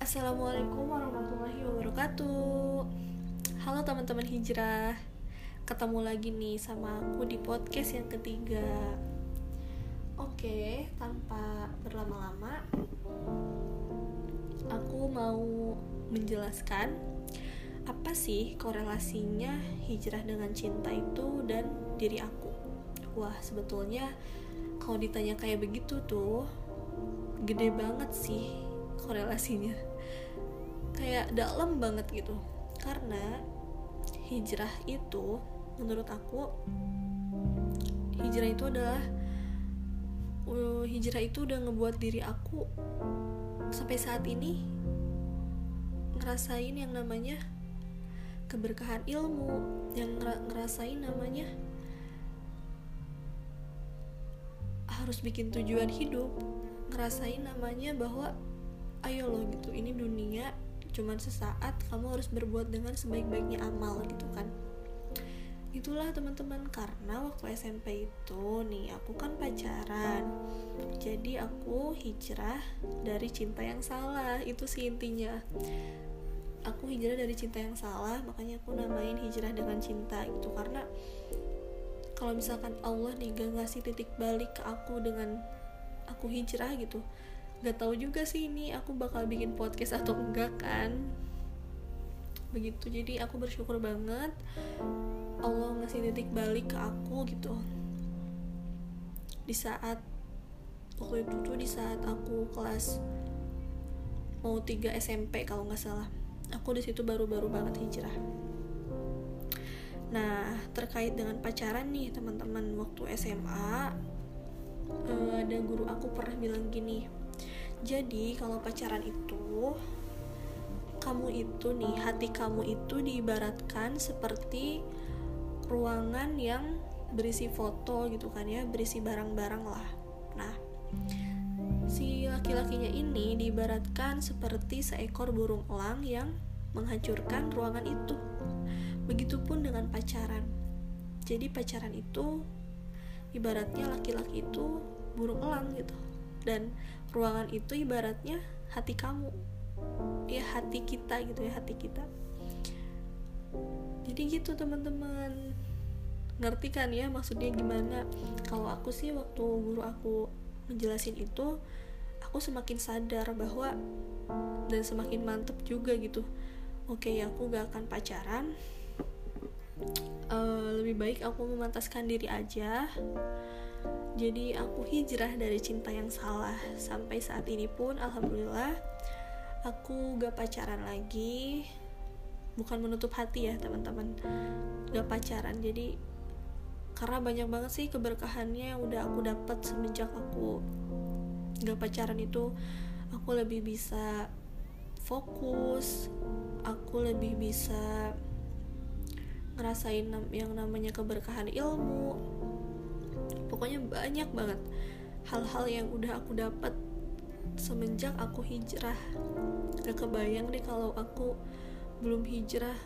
Assalamualaikum warahmatullahi wabarakatuh. Halo teman-teman hijrah. Ketemu lagi nih sama aku di podcast yang ketiga. Oke, tanpa berlama-lama Aku mau menjelaskan Apa sih korelasinya hijrah dengan cinta itu dan diri aku. Wah, sebetulnya kalau ditanya kayak begitu tuh Gede banget sih korelasinya kayak dalam banget gitu. Karena hijrah itu menurut aku hijrah itu adalah uh, hijrah itu udah ngebuat diri aku sampai saat ini ngerasain yang namanya keberkahan ilmu yang ngerasain namanya harus bikin tujuan hidup ngerasain namanya bahwa ayo loh gitu ini dunia cuman sesaat kamu harus berbuat dengan sebaik-baiknya amal gitu kan. Itulah teman-teman karena waktu SMP itu nih aku kan pacaran. Jadi aku hijrah dari cinta yang salah itu sih intinya. Aku hijrah dari cinta yang salah makanya aku namain hijrah dengan cinta gitu. Karena kalau misalkan Allah nih gak ngasih titik balik ke aku dengan aku hijrah gitu gak tahu juga sih ini aku bakal bikin podcast atau enggak kan. Begitu jadi aku bersyukur banget Allah ngasih titik balik ke aku gitu. Di saat waktu itu tuh di saat aku kelas mau 3 SMP kalau nggak salah. Aku di situ baru-baru banget hijrah. Nah terkait dengan pacaran nih teman-teman waktu SMA eh, ada guru aku pernah bilang gini jadi kalau pacaran itu kamu itu nih hati kamu itu diibaratkan seperti ruangan yang berisi foto gitu kan ya berisi barang-barang lah. Nah si laki-lakinya ini diibaratkan seperti seekor burung elang yang menghancurkan ruangan itu. Begitupun dengan pacaran. Jadi pacaran itu ibaratnya laki-laki itu burung elang gitu. Dan ruangan itu ibaratnya hati kamu. Ya hati kita gitu ya hati kita. Jadi gitu teman-teman. Ngerti kan ya maksudnya gimana? Kalau aku sih waktu guru aku menjelasin itu aku semakin sadar bahwa dan semakin mantep juga gitu. Oke ya aku gak akan pacaran. Uh, lebih baik aku memantaskan diri aja jadi aku hijrah dari cinta yang salah. Sampai saat ini pun alhamdulillah aku gak pacaran lagi. Bukan menutup hati ya teman-teman. Gak pacaran. Jadi karena banyak banget sih keberkahannya yang udah aku dapat semenjak aku gak pacaran itu aku lebih bisa fokus aku lebih bisa ngerasain yang namanya keberkahan ilmu pokoknya banyak banget hal-hal yang udah aku dapat semenjak aku hijrah. Gak kebayang deh kalau aku belum hijrah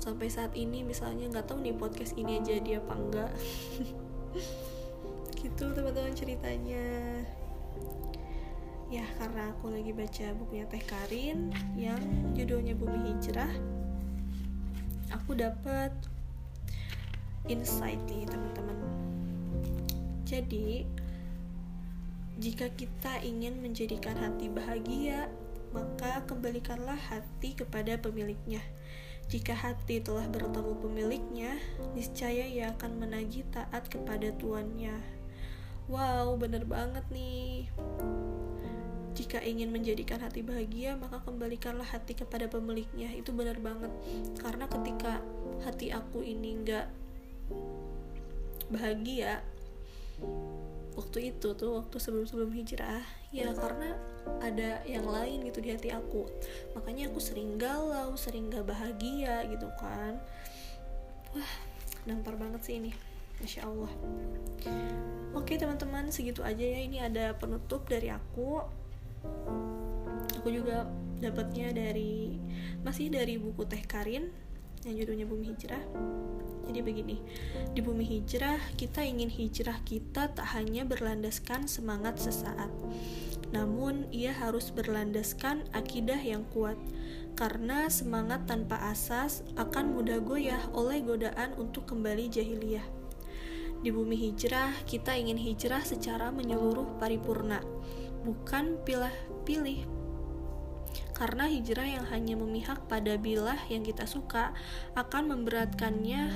sampai saat ini. Misalnya nggak tahu nih podcast ini aja dia apa enggak. Gitu teman-teman ceritanya. Ya karena aku lagi baca bukunya Teh Karin yang judulnya Bumi Hijrah aku dapat insight nih teman-teman jadi, jika kita ingin menjadikan hati bahagia, maka kembalikanlah hati kepada pemiliknya. Jika hati telah bertemu pemiliknya, niscaya ia akan menagih taat kepada tuannya. Wow, bener banget nih. Jika ingin menjadikan hati bahagia, maka kembalikanlah hati kepada pemiliknya. Itu bener banget. Karena ketika hati aku ini nggak bahagia, waktu itu tuh waktu sebelum sebelum hijrah ya karena ada yang lain gitu di hati aku. Makanya aku sering galau sering gak bahagia gitu kan. Wah nampar banget sih ini. Masya Allah. Oke teman-teman segitu aja ya. Ini ada penutup dari aku. Aku juga dapatnya dari Masih dari buku Teh Karin Yang judulnya Bumi Hijrah jadi begini, di bumi hijrah, kita ingin hijrah kita tak hanya berlandaskan semangat sesaat. namun ia harus berlandaskan akidah yang kuat karena semangat tanpa asas akan mudah goyah oleh godaan untuk kembali jahiliyah. Di bumi hijrah, kita ingin hijrah secara menyeluruh paripurna, bukan pilih-pilih. Karena hijrah yang hanya memihak pada bilah yang kita suka akan memberatkannya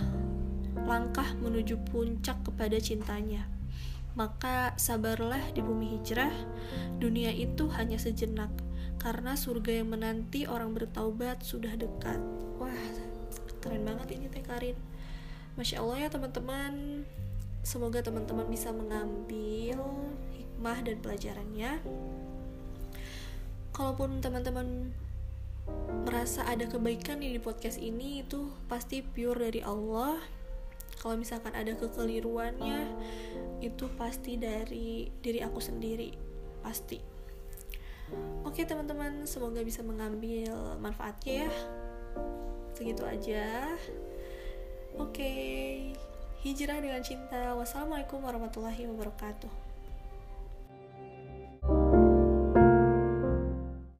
langkah menuju puncak kepada cintanya. Maka sabarlah di bumi hijrah, dunia itu hanya sejenak, karena surga yang menanti orang bertaubat sudah dekat. Wah, keren banget ini Teh Karin. Masya Allah ya teman-teman, semoga teman-teman bisa mengambil hikmah dan pelajarannya. Kalaupun teman-teman merasa ada kebaikan di podcast ini itu pasti pure dari Allah. Kalau misalkan ada kekeliruannya itu pasti dari diri aku sendiri, pasti. Oke teman-teman, semoga bisa mengambil manfaatnya ya. Segitu aja. Oke, hijrah dengan cinta. Wassalamualaikum warahmatullahi wabarakatuh.